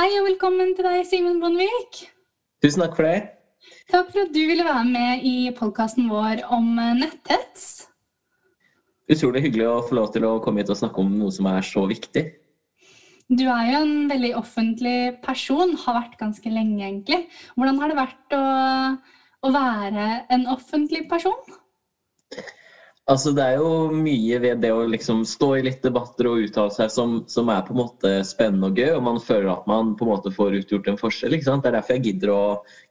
Hei og velkommen til deg, Simen Bondevik. Tusen takk for det. Takk for at du ville være med i podkasten vår om eh, netthets. Utrolig hyggelig å få lov til å komme hit og snakke om noe som er så viktig. Du er jo en veldig offentlig person, har vært ganske lenge egentlig. Hvordan har det vært å, å være en offentlig person? Altså, det er jo mye ved det å liksom stå i litt debatter og uttale seg som, som, er på en måte spennende og gøy, og man føler at man på en måte får utgjort en forskjell. ikke sant? Det er derfor jeg gidder å,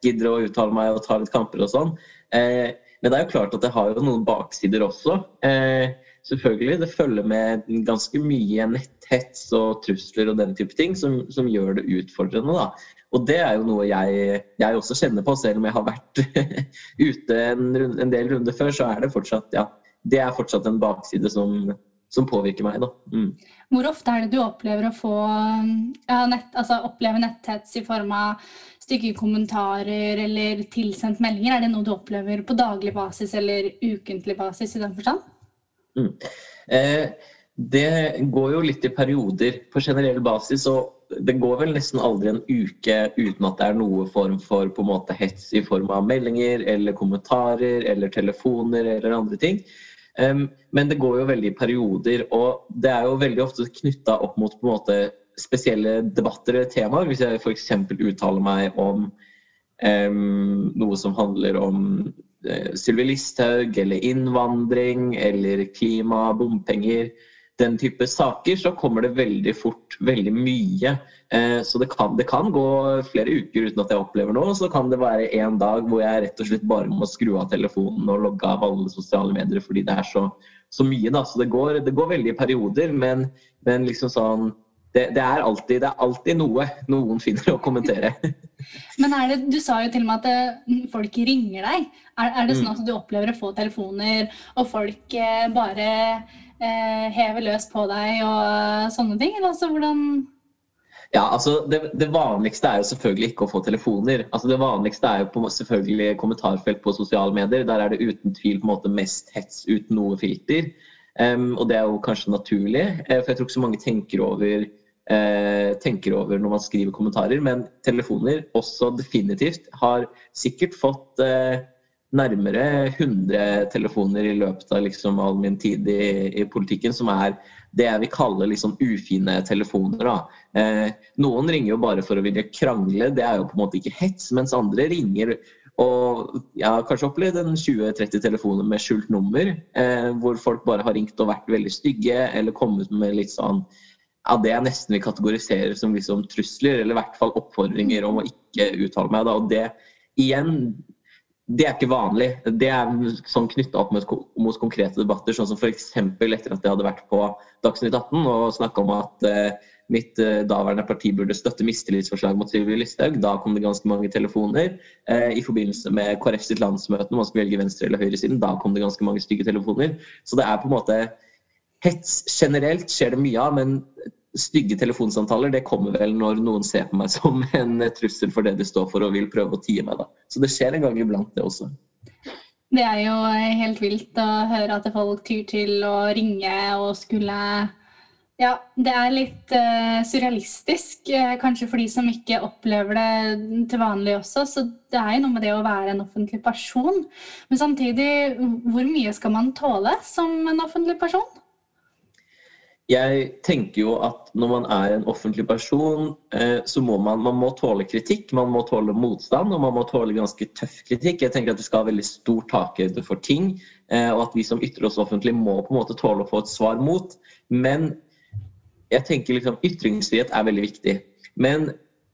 gidder å uttale meg og ta litt kamper og sånn. Eh, men det er jo klart at det har jo noen baksider også. Eh, selvfølgelig, Det følger med ganske mye netthets og trusler og den type ting som, som gjør det utfordrende. da. Og det er jo noe jeg, jeg, også kjenner på, selv om jeg har vært ute en, en del runder før, så er det fortsatt ja, det er fortsatt en bakside som, som påvirker meg. Da. Mm. Hvor ofte er det du opplever å få ja, nett, altså oppleve netthets i form av stygge kommentarer eller tilsendt meldinger? Er det noe du opplever på daglig basis eller ukentlig basis i den forstand? Mm. Eh, det går jo litt i perioder. På generell basis og det går vel nesten aldri en uke uten at det er noe form for på en måte hets i form av meldinger eller kommentarer eller telefoner eller andre ting. Men det går jo veldig i perioder, og det er jo veldig ofte knytta opp mot på en måte spesielle debatter eller temaer. Hvis jeg f.eks. uttaler meg om um, noe som handler om uh, Sylvi Listhaug eller innvandring eller klima, bompenger den type saker, så kommer det veldig fort veldig mye. Eh, så det kan, det kan, gå flere uker uten at jeg opplever noe. Så kan det være en dag hvor jeg rett og slett bare må skru av telefonen og logge av alle sosiale medier fordi det er så, så mye. Da. Så det går, det går, veldig i perioder, men, men liksom sånn det, det, er alltid, det, er alltid, noe noen finner å kommentere. Men det, Du sa jo til og med at folk ringer deg. Er, er det sånn mm. at du opplever å få telefoner, og folk eh, bare eh, hever løs på deg og sånne ting? Eller altså, hvordan ja, altså det, det, vanligste er jo selvfølgelig ikke å få telefoner. Altså Det vanligste er jo på, selvfølgelig kommentarfelt på sosiale medier. Der er det uten tvil på en måte mest hets uten noe filter. Um, og det er jo kanskje naturlig, uh, for jeg tror ikke så mange tenker over, tenker over når man skriver kommentarer. Men telefoner også definitivt har sikkert fått nærmere 100 telefoner i løpet av liksom all min tid i, i, politikken, som er det jeg vil kalle liksom ufine telefoner. Eh, noen ringer jo bare for å ville krangle, det er jo på en måte ikke hets. Mens andre ringer og jeg har kanskje opplevd en 20-30 telefoner med skjult nummer, eh, hvor folk bare har ringt og vært veldig stygge, eller kommet med litt sånn ja, det jeg nesten vil kategorisere som liksom trusler, eller i hvert fall oppfordringer om å ikke uttale meg. Da. Og det igjen det er ikke vanlig. Det er sånn knytta opp mot, konkrete debatter, sånn som f.eks. etter at jeg hadde vært på Dagsnytt 18 og snakka om at eh, mitt eh, daværende parti burde støtte mistillitsforslag mot Sylvi Listhaug. Da kom det ganske mange telefoner. Eh, I forbindelse med KrF sitt landsmøte når man skulle velge venstre- eller høyresiden, da kom det ganske mange stygge telefoner. Så det er på en måte Hets generelt skjer det mye av, men stygge telefonsamtaler det kommer vel når noen ser på meg som en trussel for det de står for og vil prøve å tie meg. da. Så det skjer en gang iblant, det også. Det er jo helt vilt å høre at folk tyr til å ringe og skulle Ja, det er litt uh, surrealistisk, uh, kanskje for de som ikke opplever det til vanlig også. Så det er jo noe med det å være en offentlig person. Men samtidig, hvor mye skal man tåle som en offentlig person? Jeg tenker jo at når man er en offentlig person, eh, så må man, man må tåle kritikk, man må tåle motstand, og man må tåle ganske tøff kritikk. Jeg tenker at vi skal ha veldig stor takhøyde for ting, eh, og at vi som ytrer oss offentlig må på en måte tåle å få et svar mot. Men jeg tenker liksom ytringsfrihet er veldig viktig. Men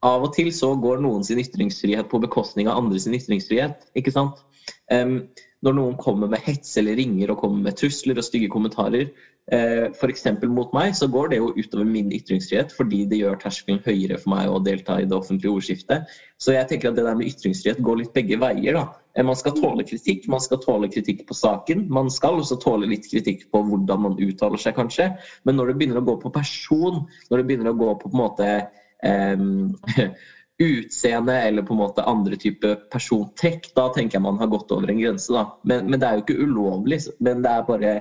av og til så går noen sin ytringsfrihet på bekostning av andre sin ytringsfrihet. ikke sant? Um, når noen kommer med hets eller ringer og kommer med trusler og stygge kommentarer, f.eks. mot meg, så går det jo utover min ytringsfrihet fordi det gjør terskelen høyere for meg å delta i det offentlige ordskiftet. Så jeg tenker at det der med ytringsfrihet går litt begge veier. da. Eh, man skal tåle kritikk, man skal tåle kritikk på saken. Man skal også tåle litt kritikk på hvordan man uttaler seg, kanskje. Men når det begynner å gå på person, når det begynner å gå på på en måte um, utseende eller på en måte andre type persontrekk, da tenker jeg man har gått over en grense. da. Men, men det er jo ikke ulovlig. Men det er bare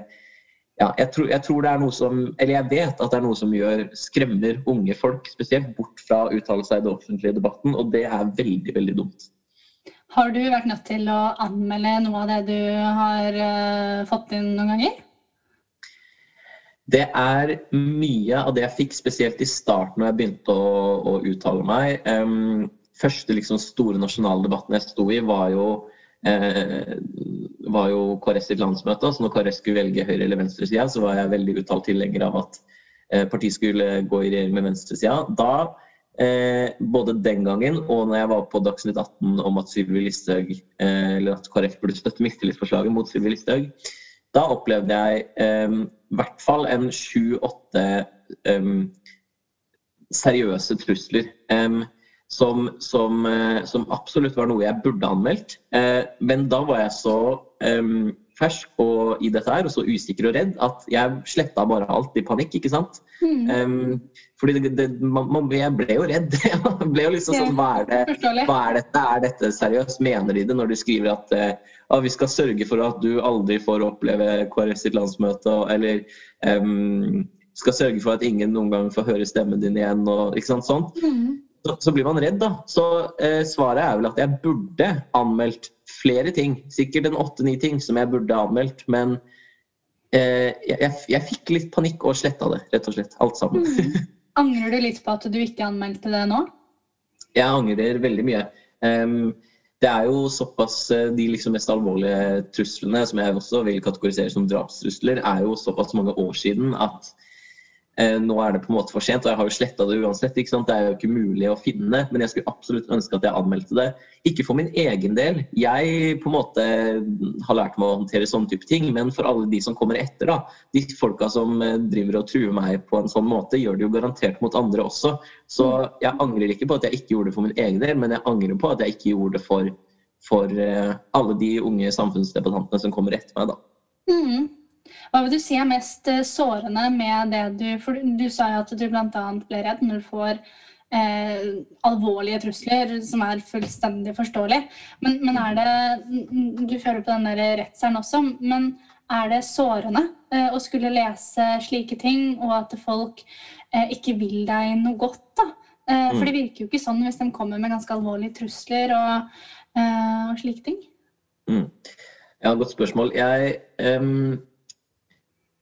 ja, jeg tror, jeg tror, det er noe som Eller jeg vet at det er noe som gjør skremmer unge folk spesielt bort fra å uttale seg i den offentlige debatten, og det er veldig, veldig dumt. Har du vært nødt til å anmelde noe av det du har uh, fått inn noen ganger? Det er mye av det jeg fikk, spesielt i starten når jeg begynte å, å uttale meg. Um, første liksom, store nasjonale debatten jeg sto i, var jo var jo KrS sitt landsmøte. Så når KrS skulle velge høyre- eller venstresida, så var jeg veldig uttalt tilhenger av at eh, partiet skulle gå i regjering med venstresida. Da, eh, både den gangen og når jeg var på Dagsnytt 18 om at Sylvi Listhaug, eh, eller at KrF burde støtte mistillitsforslaget mot Sylvi Listhaug, da opplevde jeg eh, i hvert fall en sju-åtte um, seriøse trusler. Um, som, som, eh, som, absolutt var noe jeg burde anmeldt. Eh, men da var jeg så um, fersk og, i dette her, og så usikker og redd at jeg sletta bare alt i panikk. ikke sant? Mm. Um, fordi det, det, man, man, jeg ble jo redd. jeg ble jo liksom sånn Hva er, det, hva er dette? Er dette seriøst? Mener de det når de skriver at uh, vi skal sørge for at du aldri får oppleve KrF sitt landsmøte, eller um, skal sørge for at ingen noen gang får høre stemmen din igjen, og ikke sant sånn. Mm så, så, blir man redd, da. Så eh, svaret er vel at jeg burde anmeldt flere ting. Sikkert en åtte-ni ting som jeg burde anmeldt. Men eh, jeg, jeg, fikk litt panikk og sletta det, rett og slett. Alt sammen. Mm. Angrer du litt på at du ikke anmeldte det nå? Jeg angrer veldig mye. Um, det er jo såpass eh, De liksom mest alvorlige truslene, som jeg også vil kategorisere som drapstrusler, er jo såpass mange år siden at nå er det på en måte for sent, og jeg har jo sletta det uansett. Det er jo ikke mulig å finne, men jeg skulle absolutt ønske at jeg anmeldte det. Ikke for min egen del. Jeg på en måte har lært meg å håndtere sånne type ting, men for alle de som kommer etter, da. De folka som eh, driver og truer meg på en sånn måte, gjør det jo garantert mot andre også. Så jeg angrer ikke på at jeg ikke gjorde det for min egen del, men jeg angrer på at jeg ikke gjorde det for, for eh, alle de unge samfunnsdebattantene som kommer etter meg, da. Mm. Hva vil du si er mest eh, sårende med det du For du sa jo at du bl.a. ble redd når du får eh, alvorlige trusler, som er fullstendig forståelig. Men, men, er det Du føler på den der redselen også, men er det sårende eh, å skulle lese slike ting, og at folk eh, ikke vil deg noe godt? da? Eh, for mm. det virker jo ikke sånn hvis de kommer med ganske alvorlige trusler og, eh, og slike ting. Mm. Ja, godt spørsmål. Jeg um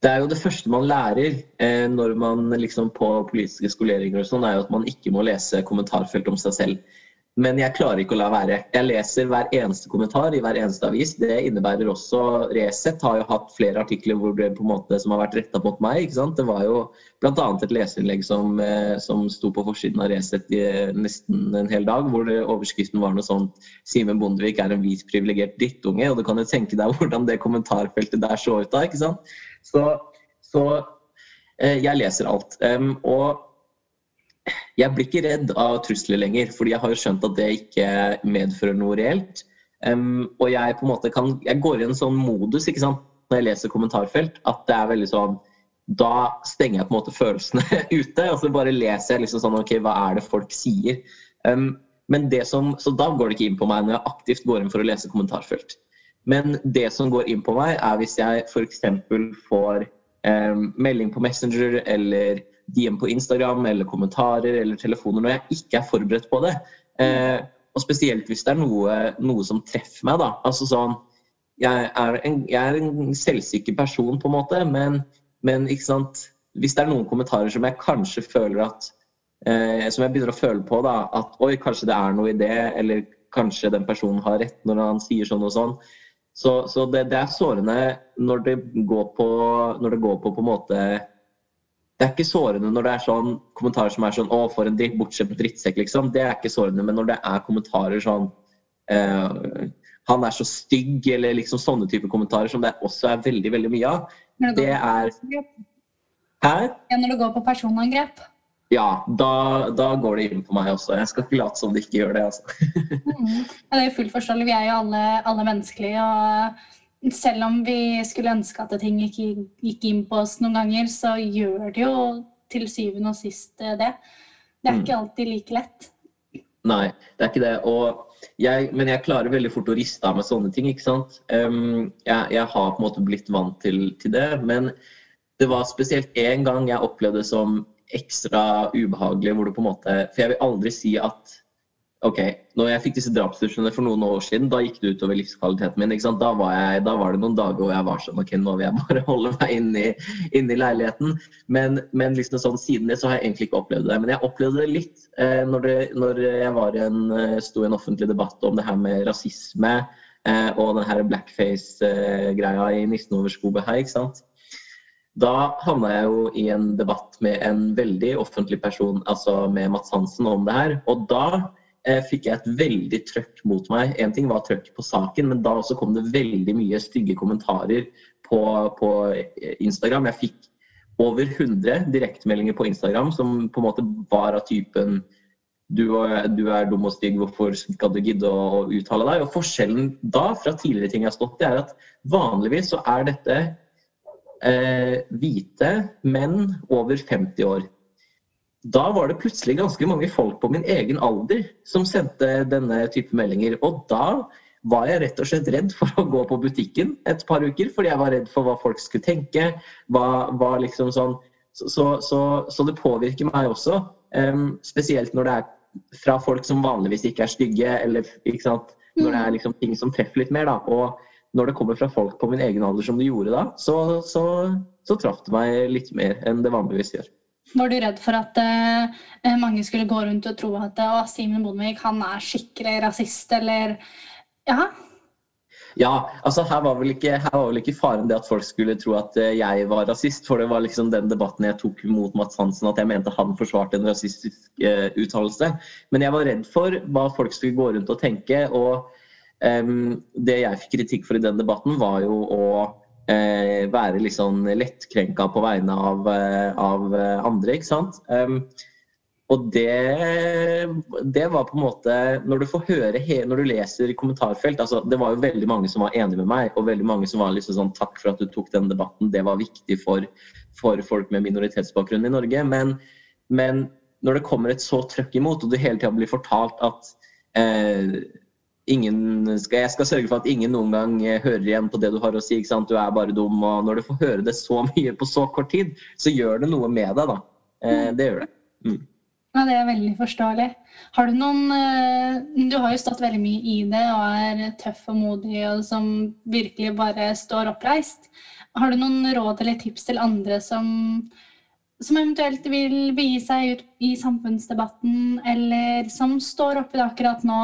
det er jo det første man lærer eh, når man liksom på politiske skoleringer og sånn, er jo at man ikke må lese kommentarfelt om seg selv. Men jeg klarer ikke å la være. Jeg leser hver eneste kommentar i hver eneste avis. Det innebærer også Resett har jo hatt flere artikler hvor det på en måte som har vært retta mot meg. ikke sant? Det var jo bl.a. et leserinnlegg som, eh, som sto på forsiden av Resett eh, nesten en hel dag, hvor overskriften var noe sånt Simen Bondevik er en hvit privilegert drittunge. Og du kan jo tenke deg hvordan det kommentarfeltet der så ut da. ikke sant? Så, så eh, jeg leser alt. Og jeg blir ikke redd av trusler lenger, fordi jeg har jo skjønt at det ikke medfører noe reelt. Um, og jeg på en måte kan, jeg går i en sånn modus ikke sant, når jeg leser kommentarfelt, at det er veldig sånn Da stenger jeg på en måte følelsene ute, og så bare leser jeg liksom sånn OK, hva er det folk sier? Um, men det som, så da går det ikke inn på meg når jeg aktivt går inn for å lese kommentarfelt. Men det som går inn på meg, er hvis jeg f.eks. får um, melding på Messenger eller DM på Instagram eller kommentarer eller telefoner når jeg ikke er forberedt på det. Eh, og spesielt hvis det er noe, noe, som treffer meg. da. Altså sånn, jeg er, en, jeg er en selvsikker person, på en måte, men, men hvis det er noen kommentarer som jeg kanskje føler at eh, Som jeg begynner å føle på, da, at oi, kanskje det er noe i det, eller kanskje den personen har rett når han sier sånn og sånn, så, så det, det, er sårende når det går på, når det går på, på en måte Det er ikke sårende når det er sånn kommentarer som er sånn 'Å, for en dritt, bortskjemt drittsekk', liksom. Det er ikke sårende. Men når det er kommentarer sånn eh, 'Han er så stygg', eller liksom sånne type kommentarer som det også er veldig, veldig mye av, det er Hæ? Ja, når det går på personangrep? ja, da, da, går det inn på meg også. Jeg skal ikke late som det ikke gjør det. Altså. mm. ja, det er jo fullt forståelig. Vi er jo alle, alle, menneskelige. og Selv om vi skulle ønske at ting ikke gikk inn på oss noen ganger, så gjør det jo til syvende og sist eh, det. Det er mm. ikke alltid like lett. Nei, det er ikke det. Jeg, men jeg klarer veldig fort å riste av med sånne ting. ikke sant? Um, jeg, jeg, har på en måte blitt vant til, til det. Men det var spesielt én gang jeg opplevde det som ekstra ubehagelig, hvor det på en måte For jeg vil aldri si at OK, når jeg fikk disse drapstruslene for noen år siden, da gikk det utover livskvaliteten min. Da var, jeg, da var det noen dager hvor jeg var sånn OK, nå vil jeg bare holde meg inne i, inn i leiligheten. Men, men, liksom sånn, siden det så har jeg egentlig ikke opplevd det. Men jeg opplevde det litt eh, når, det, når, jeg var en, eh, sto i en offentlig debatt om det her med rasisme eh, og den her blackface-greia i 'Nissen over skogen' her, ikke sant. Da havna jeg jo i en debatt med en veldig offentlig person, altså med Mats Hansen, om det her. Og da fikk jeg et veldig trøkk mot meg. En ting var trøkk på saken, men da også kom det veldig mye stygge kommentarer på, på Instagram. Jeg fikk over 100 direktemeldinger på Instagram som på en måte var av typen du, du er dum og stygg, hvorfor skal du gidde å, uttale deg? Og Forskjellen da fra tidligere ting jeg har stått i, er at vanligvis så er dette eh, hvite menn over 50 år da var det plutselig ganske mange folk på min egen alder som sendte denne type meldinger. Og da var jeg rett og slett redd for å gå på butikken et par uker, fordi jeg var redd for hva folk skulle tenke. Hva, hva liksom sånn. så, så, så, så, det påvirker meg også, um, spesielt når det er fra folk som vanligvis ikke er stygge, eller når det er mm. liksom ting som treffer litt mer. da, og når det kommer fra folk på min egen alder som det gjorde da, så, så, så traff det meg litt mer enn det vanligvis gjør. Var du redd for at uh, mange skulle gå rundt og tro at uh, Simen Bondevik er skikkelig rasist, eller Ja? Ja, altså her var, ikke, her var, vel ikke, faren det at folk skulle tro at uh, jeg var rasist. For det var liksom den debatten jeg tok mot Mats Hansen, at jeg mente han forsvarte en rasistisk uttalelse. Men jeg var redd for hva folk skulle gå rundt og tenke. Og um, det jeg fikk kritikk for i den debatten, var jo å eh, være litt sånn lettkrenka på vegne av, eh, av eh, andre, ikke sant. Um, og det, det, var på en måte Når du får høre når du leser kommentarfelt altså Det var jo veldig mange som var enige med meg, og veldig mange som var liksom sånn Takk for at du tok den debatten, det var viktig for, for folk med minoritetsbakgrunn i Norge. Men, men, når det kommer et så trøkk imot, og du hele tida blir fortalt at eh, skal, jeg skal sørge for at ingen noen gang eh, hører igjen på det du har å si. ikke sant? Du er bare dum. Og når du får høre det så mye på så kort tid, så gjør det noe med deg, da. Eh, mm. det gjør det. Mm. Ja, Det er veldig forståelig. Har du noen eh, Du har jo stått veldig mye i det og er tøff og modig og som virkelig bare står oppreist. Har du noen råd eller tips til andre som som eventuelt vil begi seg ut i samfunnsdebatten, eller som står oppi det akkurat nå,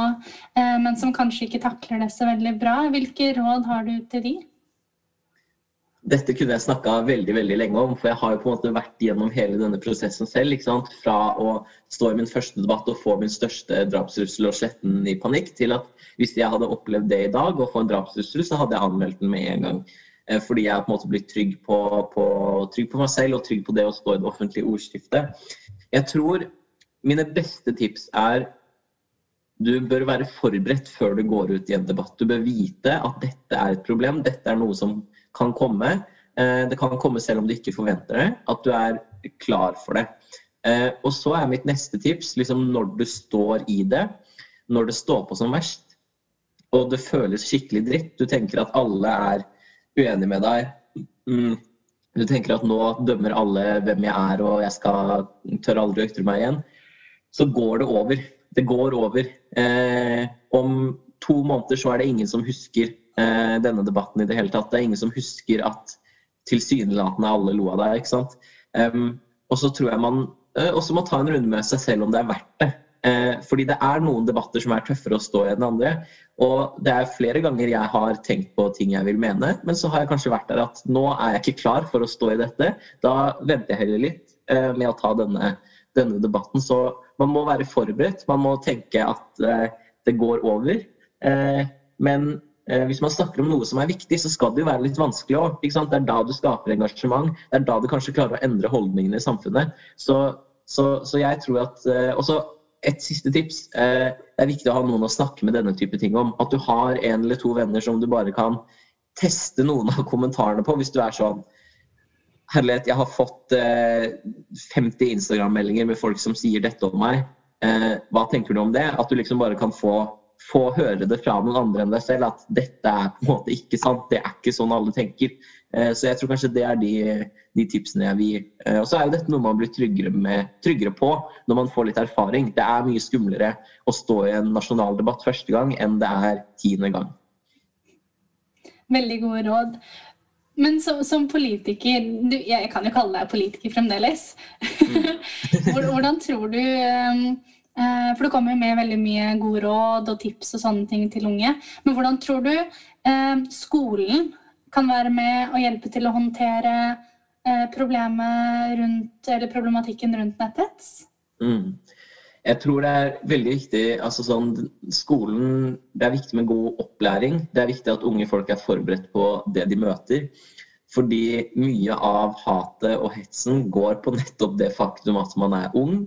eh, men som kanskje ikke takler det så veldig bra. Hvilke råd har du til de? Dette kunne jeg snakka veldig veldig lenge om, for jeg har jo på en måte vært gjennom hele denne prosessen selv. ikke sant? Fra å stå i min første debatt og få min største drapstrussel og sletten i panikk, til at hvis jeg hadde opplevd det i dag, og få en drapstrussel, så hadde jeg anmeldt den med en gang. Eh, fordi jeg har på en måte blitt trygg på, på, trygg på meg selv og trygg på det å stå i det offentlige ordskiftet. Jeg tror mine beste tips er du bør være forberedt før du går ut i en debatt. Du bør vite at dette er et problem, dette er noe som kan komme. Eh, det kan komme selv om du ikke forventer det. At du er klar for det. Eh, og så er mitt neste tips liksom når du står i det, når det står på som verst, og det føles skikkelig dritt, du tenker at alle er uenig med deg. Mm. Du tenker at nå dømmer alle hvem jeg er, og jeg skal tør aldri å ytre meg igjen. Så går det over. Det går over. Eh, om to måneder så er det ingen som husker eh, denne debatten i det hele tatt. Det er ingen som husker at tilsynelatende alle lo av deg. ikke sant? Um, og så tror jeg man uh, også må ta en runde med seg selv om det er verdt det. Eh, fordi det er noen debatter som er tøffere å stå i enn andre. Og det er flere ganger jeg har tenkt på ting jeg vil mene, men så har jeg kanskje vært der at nå er jeg ikke klar for å stå i dette. Da venter jeg heller litt eh, med å ta denne, denne, debatten. Så man må være forberedt. Man må tenke at eh, det går over. Men hvis man snakker om noe som er viktig, så skal det jo være litt vanskelig òg. Det er da du skaper engasjement. Det er da du kanskje klarer å endre holdningene i samfunnet. Så, så, så jeg tror at Og også et siste tips. Eh, det er viktig å ha noen å snakke med denne type ting om. At du har en eller to venner som du bare kan teste noen av kommentarene på. Hvis du er sånn Herlighet, jeg har fått 50 Instagram-meldinger med folk som sier dette om meg. Eh, hva tenker du om det? At du liksom bare kan få få høre det fra noen andre enn deg selv at dette er på en måte ikke sant. Det er ikke sånn alle tenker. Eh, så jeg tror kanskje det er de, de tipsene jeg vil gi. Eh, og så er jo dette noe man blir tryggere, med, tryggere, på når man får litt erfaring. Det er mye skumlere å stå i en nasjonal debatt første gang enn det er tiende gang. Veldig gode råd. Men som, som politiker du, Jeg kan jo kalle deg politiker fremdeles. Mm. Hvordan tror du Eh, for det kommer med veldig mye gode råd og tips og sånne ting til unge. Men hvordan tror du eh, skolen kan være med og hjelpe til å håndtere eh, rundt, eller problematikken rundt netthets? Mm. Jeg tror det er veldig viktig altså sånn, skolen, Det er viktig med god opplæring. Det er viktig at unge folk er forberedt på det de møter. Fordi mye av hatet og hetsen går på nettopp det faktum at man er ung.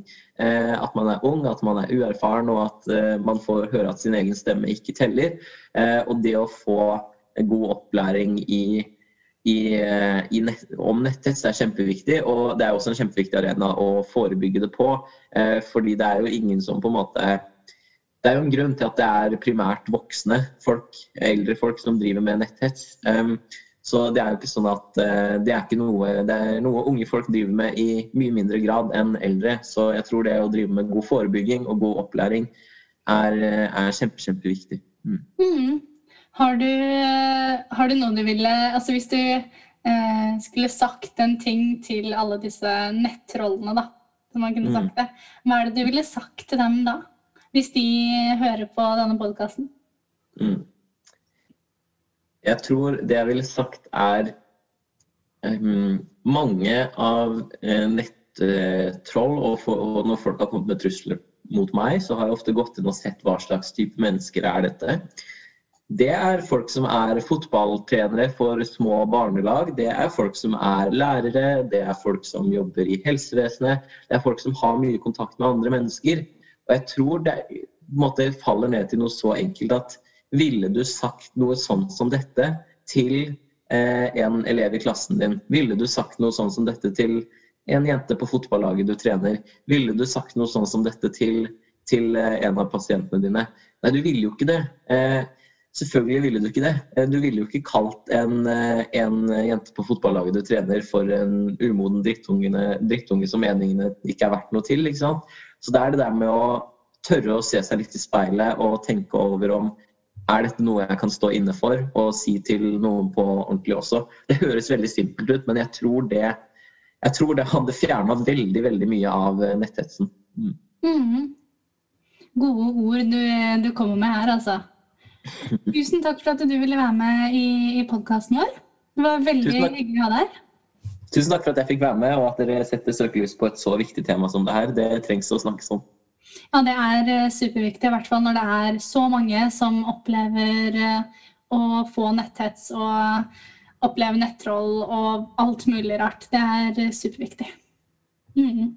Eh, at man er ung, at man er uerfaren og at eh, man får høre at sin egen stemme ikke teller. Eh, og det å få god opplæring i, i, i nett, om netthets er kjempeviktig. Og det er også en kjempeviktig arena å forebygge det på. Fordi det er jo ingen som på en måte det er jo en grunn til at det er primært voksne folk, eldre folk, som driver med netthets. Så det er jo ikke sånn at uh, det er ikke noe det er noe unge folk driver med i mye mindre grad enn eldre. Så jeg tror det å drive med god forebygging og god opplæring er, er kjempe, kjempeviktig. Mm. Mm. Har, du, har, du, noe du ville Altså hvis du eh, skulle sagt en ting til alle disse nettrollene, da, som man kunne mm. sagt det, hva er det du ville sagt til dem da? Hvis de hører på denne podkasten? Mm. Jeg tror det jeg ville sagt er um, mange av uh, nettroll, og, og, når folk har kommet med trusler mot meg, så har jeg ofte gått inn og sett hva slags type mennesker er dette. Det er folk som er fotballtrenere for små barnelag. Det er folk som er lærere, det er folk som jobber i helsevesenet. Det er folk som har mye kontakt med andre mennesker. Og jeg tror det måte, faller ned til noe så enkelt at ville du sagt noe sånt som dette til eh, en elev i klassen din? Ville du sagt noe sånt som dette til en jente på fotballaget du trener? Ville du sagt noe sånt som dette til, til eh, en av pasientene dine? Nei, du ville jo ikke det. Eh, selvfølgelig ville du ikke det. Du ville jo ikke kalt en, en, jente på fotballaget du trener for en umoden drittunge som meningene ikke er verdt noe til. ikke sant? Så det er det der med å tørre å se seg litt i speilet og tenke over om er dette noe jeg kan stå inne for og si til noen på ordentlig også? Det høres veldig simpelt ut, men jeg tror det, jeg tror det hadde fjerna veldig, veldig mye av eh, netthetsen. Mm. Mm. Gode ord du, du, kommer med her, altså. Tusen takk for at du ville være med i, i podkasten vår. Det var veldig hyggelig å ha deg her. Tusen takk for at jeg fikk være med, og at dere setter søkelys på et så viktig tema som det her. Det trengs å snakkes om. Ja, det er eh, superviktig, i hvert fall når det er så mange som opplever eh, å få netthets og oppleve nettroll og alt mulig rart. Det er superviktig. Mm.